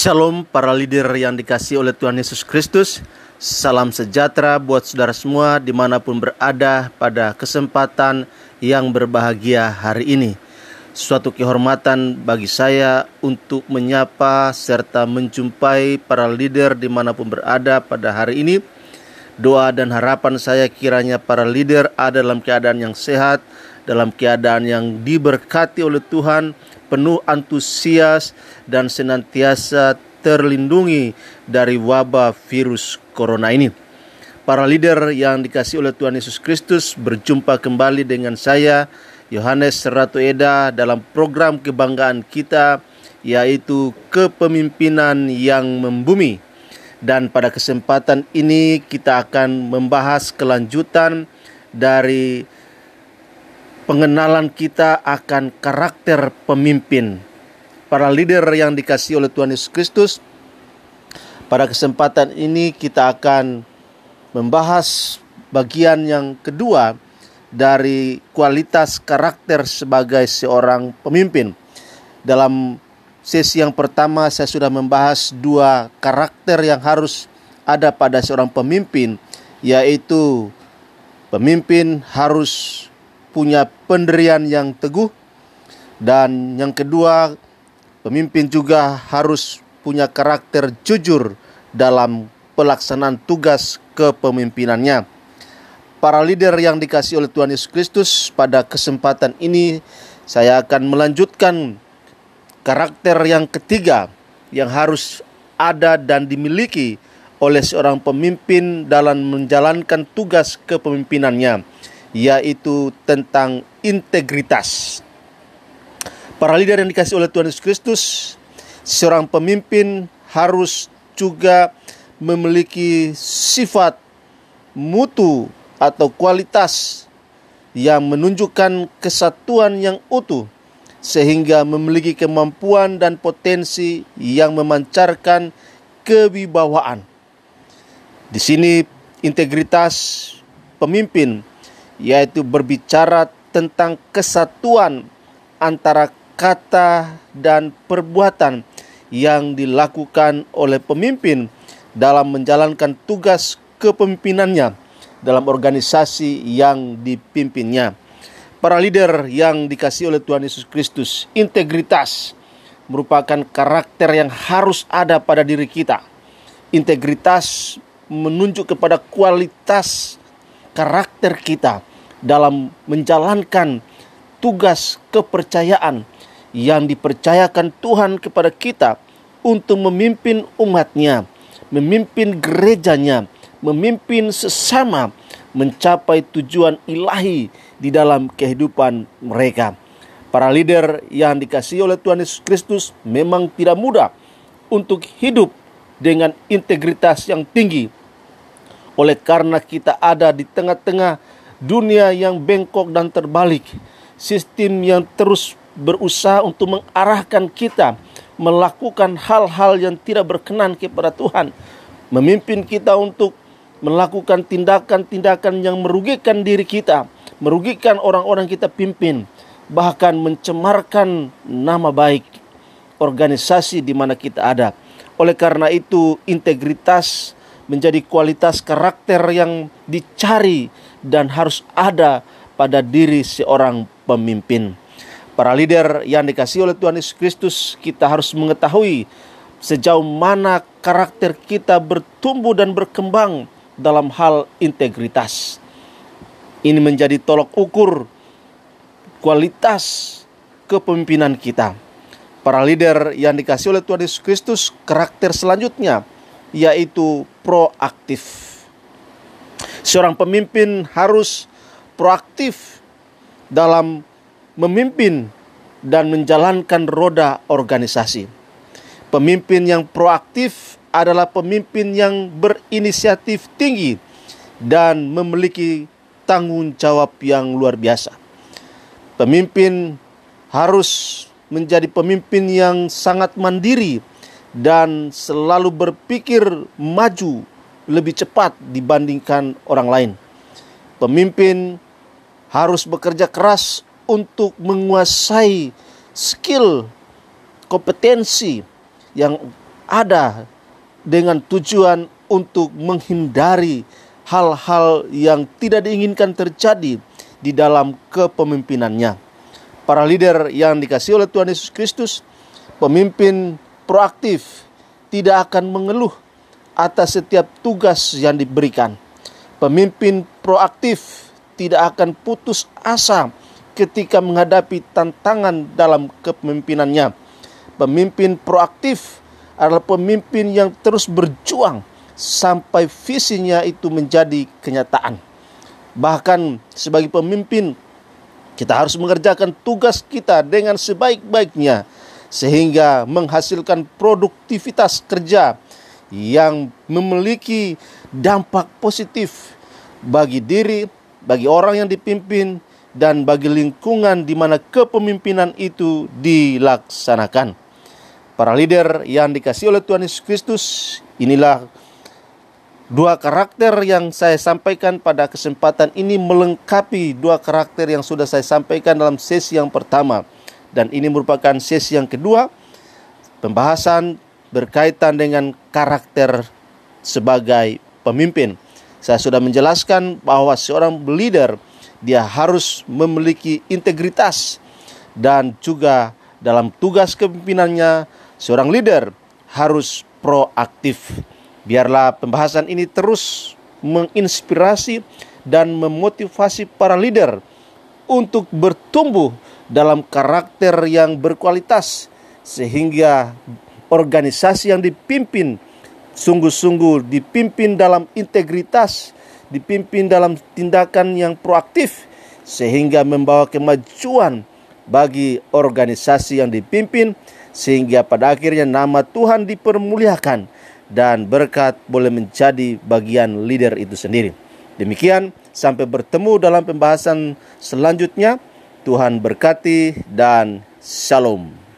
Shalom para leader yang dikasih oleh Tuhan Yesus Kristus. Salam sejahtera buat saudara semua di mana pun berada pada kesempatan yang berbahagia hari ini. Suatu kehormatan bagi saya untuk menyapa serta menjumpai para leader di mana pun berada pada hari ini. Doa dan harapan saya kiranya para leader ada dalam keadaan yang sehat, dalam keadaan yang diberkati oleh Tuhan, penuh antusias dan senantiasa terlindungi dari wabah virus corona ini. Para leader yang dikasih oleh Tuhan Yesus Kristus berjumpa kembali dengan saya Yohanes Ratu Eda dalam program kebanggaan kita yaitu kepemimpinan yang membumi dan pada kesempatan ini kita akan membahas kelanjutan dari pengenalan kita akan karakter pemimpin. Para leader yang dikasih oleh Tuhan Yesus Kristus, pada kesempatan ini kita akan membahas bagian yang kedua dari kualitas karakter sebagai seorang pemimpin. Dalam Sesi yang pertama saya sudah membahas dua karakter yang harus ada pada seorang pemimpin yaitu pemimpin harus punya pendirian yang teguh dan yang kedua pemimpin juga harus punya karakter jujur dalam pelaksanaan tugas kepemimpinannya. Para leader yang dikasih oleh Tuhan Yesus Kristus pada kesempatan ini saya akan melanjutkan Karakter yang ketiga yang harus ada dan dimiliki oleh seorang pemimpin dalam menjalankan tugas kepemimpinannya, yaitu tentang integritas. Para leader yang dikasih oleh Tuhan Yesus Kristus, seorang pemimpin harus juga memiliki sifat mutu atau kualitas yang menunjukkan kesatuan yang utuh sehingga memiliki kemampuan dan potensi yang memancarkan kewibawaan. Di sini integritas pemimpin yaitu berbicara tentang kesatuan antara kata dan perbuatan yang dilakukan oleh pemimpin dalam menjalankan tugas kepemimpinannya dalam organisasi yang dipimpinnya para leader yang dikasih oleh Tuhan Yesus Kristus. Integritas merupakan karakter yang harus ada pada diri kita. Integritas menunjuk kepada kualitas karakter kita dalam menjalankan tugas kepercayaan yang dipercayakan Tuhan kepada kita untuk memimpin umatnya, memimpin gerejanya, memimpin sesama mencapai tujuan ilahi di dalam kehidupan mereka. Para leader yang dikasih oleh Tuhan Yesus Kristus memang tidak mudah untuk hidup dengan integritas yang tinggi. Oleh karena kita ada di tengah-tengah dunia yang bengkok dan terbalik, sistem yang terus berusaha untuk mengarahkan kita melakukan hal-hal yang tidak berkenan kepada Tuhan, memimpin kita untuk melakukan tindakan-tindakan yang merugikan diri kita, merugikan orang-orang kita pimpin, bahkan mencemarkan nama baik organisasi di mana kita ada. Oleh karena itu, integritas menjadi kualitas karakter yang dicari dan harus ada pada diri seorang pemimpin. Para leader yang dikasih oleh Tuhan Yesus Kristus, kita harus mengetahui sejauh mana karakter kita bertumbuh dan berkembang dalam hal integritas. Ini menjadi tolok ukur kualitas kepemimpinan kita. Para leader yang dikasih oleh Tuhan Yesus Kristus, karakter selanjutnya yaitu proaktif. Seorang pemimpin harus proaktif dalam memimpin dan menjalankan roda organisasi. Pemimpin yang proaktif adalah pemimpin yang berinisiatif tinggi dan memiliki tanggung jawab yang luar biasa. Pemimpin harus menjadi pemimpin yang sangat mandiri dan selalu berpikir maju lebih cepat dibandingkan orang lain. Pemimpin harus bekerja keras untuk menguasai skill, kompetensi yang ada dengan tujuan untuk menghindari hal-hal yang tidak diinginkan terjadi di dalam kepemimpinannya. Para leader yang dikasih oleh Tuhan Yesus Kristus, pemimpin proaktif, tidak akan mengeluh atas setiap tugas yang diberikan. Pemimpin proaktif tidak akan putus asa ketika menghadapi tantangan dalam kepemimpinannya. Pemimpin proaktif adalah pemimpin yang terus berjuang sampai visinya itu menjadi kenyataan. Bahkan sebagai pemimpin kita harus mengerjakan tugas kita dengan sebaik-baiknya sehingga menghasilkan produktivitas kerja yang memiliki dampak positif bagi diri, bagi orang yang dipimpin dan bagi lingkungan di mana kepemimpinan itu dilaksanakan. Para leader yang dikasih oleh Tuhan Yesus Kristus, inilah Dua karakter yang saya sampaikan pada kesempatan ini melengkapi dua karakter yang sudah saya sampaikan dalam sesi yang pertama. Dan ini merupakan sesi yang kedua, pembahasan berkaitan dengan karakter sebagai pemimpin. Saya sudah menjelaskan bahwa seorang leader dia harus memiliki integritas dan juga dalam tugas kepemimpinannya seorang leader harus proaktif. Biarlah pembahasan ini terus menginspirasi dan memotivasi para leader untuk bertumbuh dalam karakter yang berkualitas sehingga organisasi yang dipimpin sungguh-sungguh dipimpin dalam integritas, dipimpin dalam tindakan yang proaktif sehingga membawa kemajuan bagi organisasi yang dipimpin sehingga pada akhirnya nama Tuhan dipermuliakan dan berkat boleh menjadi bagian leader itu sendiri. Demikian, sampai bertemu dalam pembahasan selanjutnya. Tuhan berkati dan shalom.